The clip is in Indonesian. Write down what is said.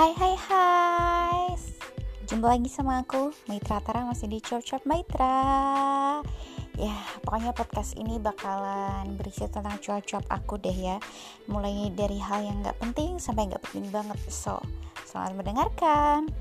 Hai hai hai. Jumpa lagi sama aku Maitra Tara masih di Chop Chop Maitra. Ya pokoknya podcast ini bakalan berisi tentang cuap-cuap aku deh ya. Mulai dari hal yang gak penting sampai gak penting banget. So selamat mendengarkan.